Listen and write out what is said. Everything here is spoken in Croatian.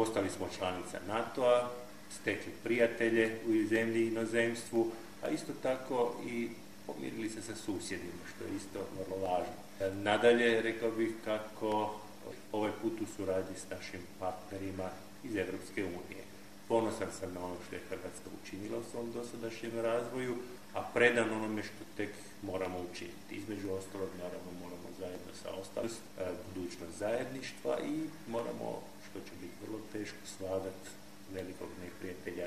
Postali smo članica NATO-a, stekli prijatelje u zemlji i inozemstvu, a isto tako i pomirili se sa susjedima, što je isto vrlo važno. Nadalje, rekao bih kako ovaj put u suradnji s našim partnerima iz Europske unije. Ponosan sam na ono što je Hrvatska učinila u svom dosadašnjem razvoju, a predan onome što tek moramo učiniti. Između ostalog, naravno, moramo zajedno sa ostalim e, budućnost zajedništva i moramo, što će biti vrlo teško, svladati velikog neprijatelja,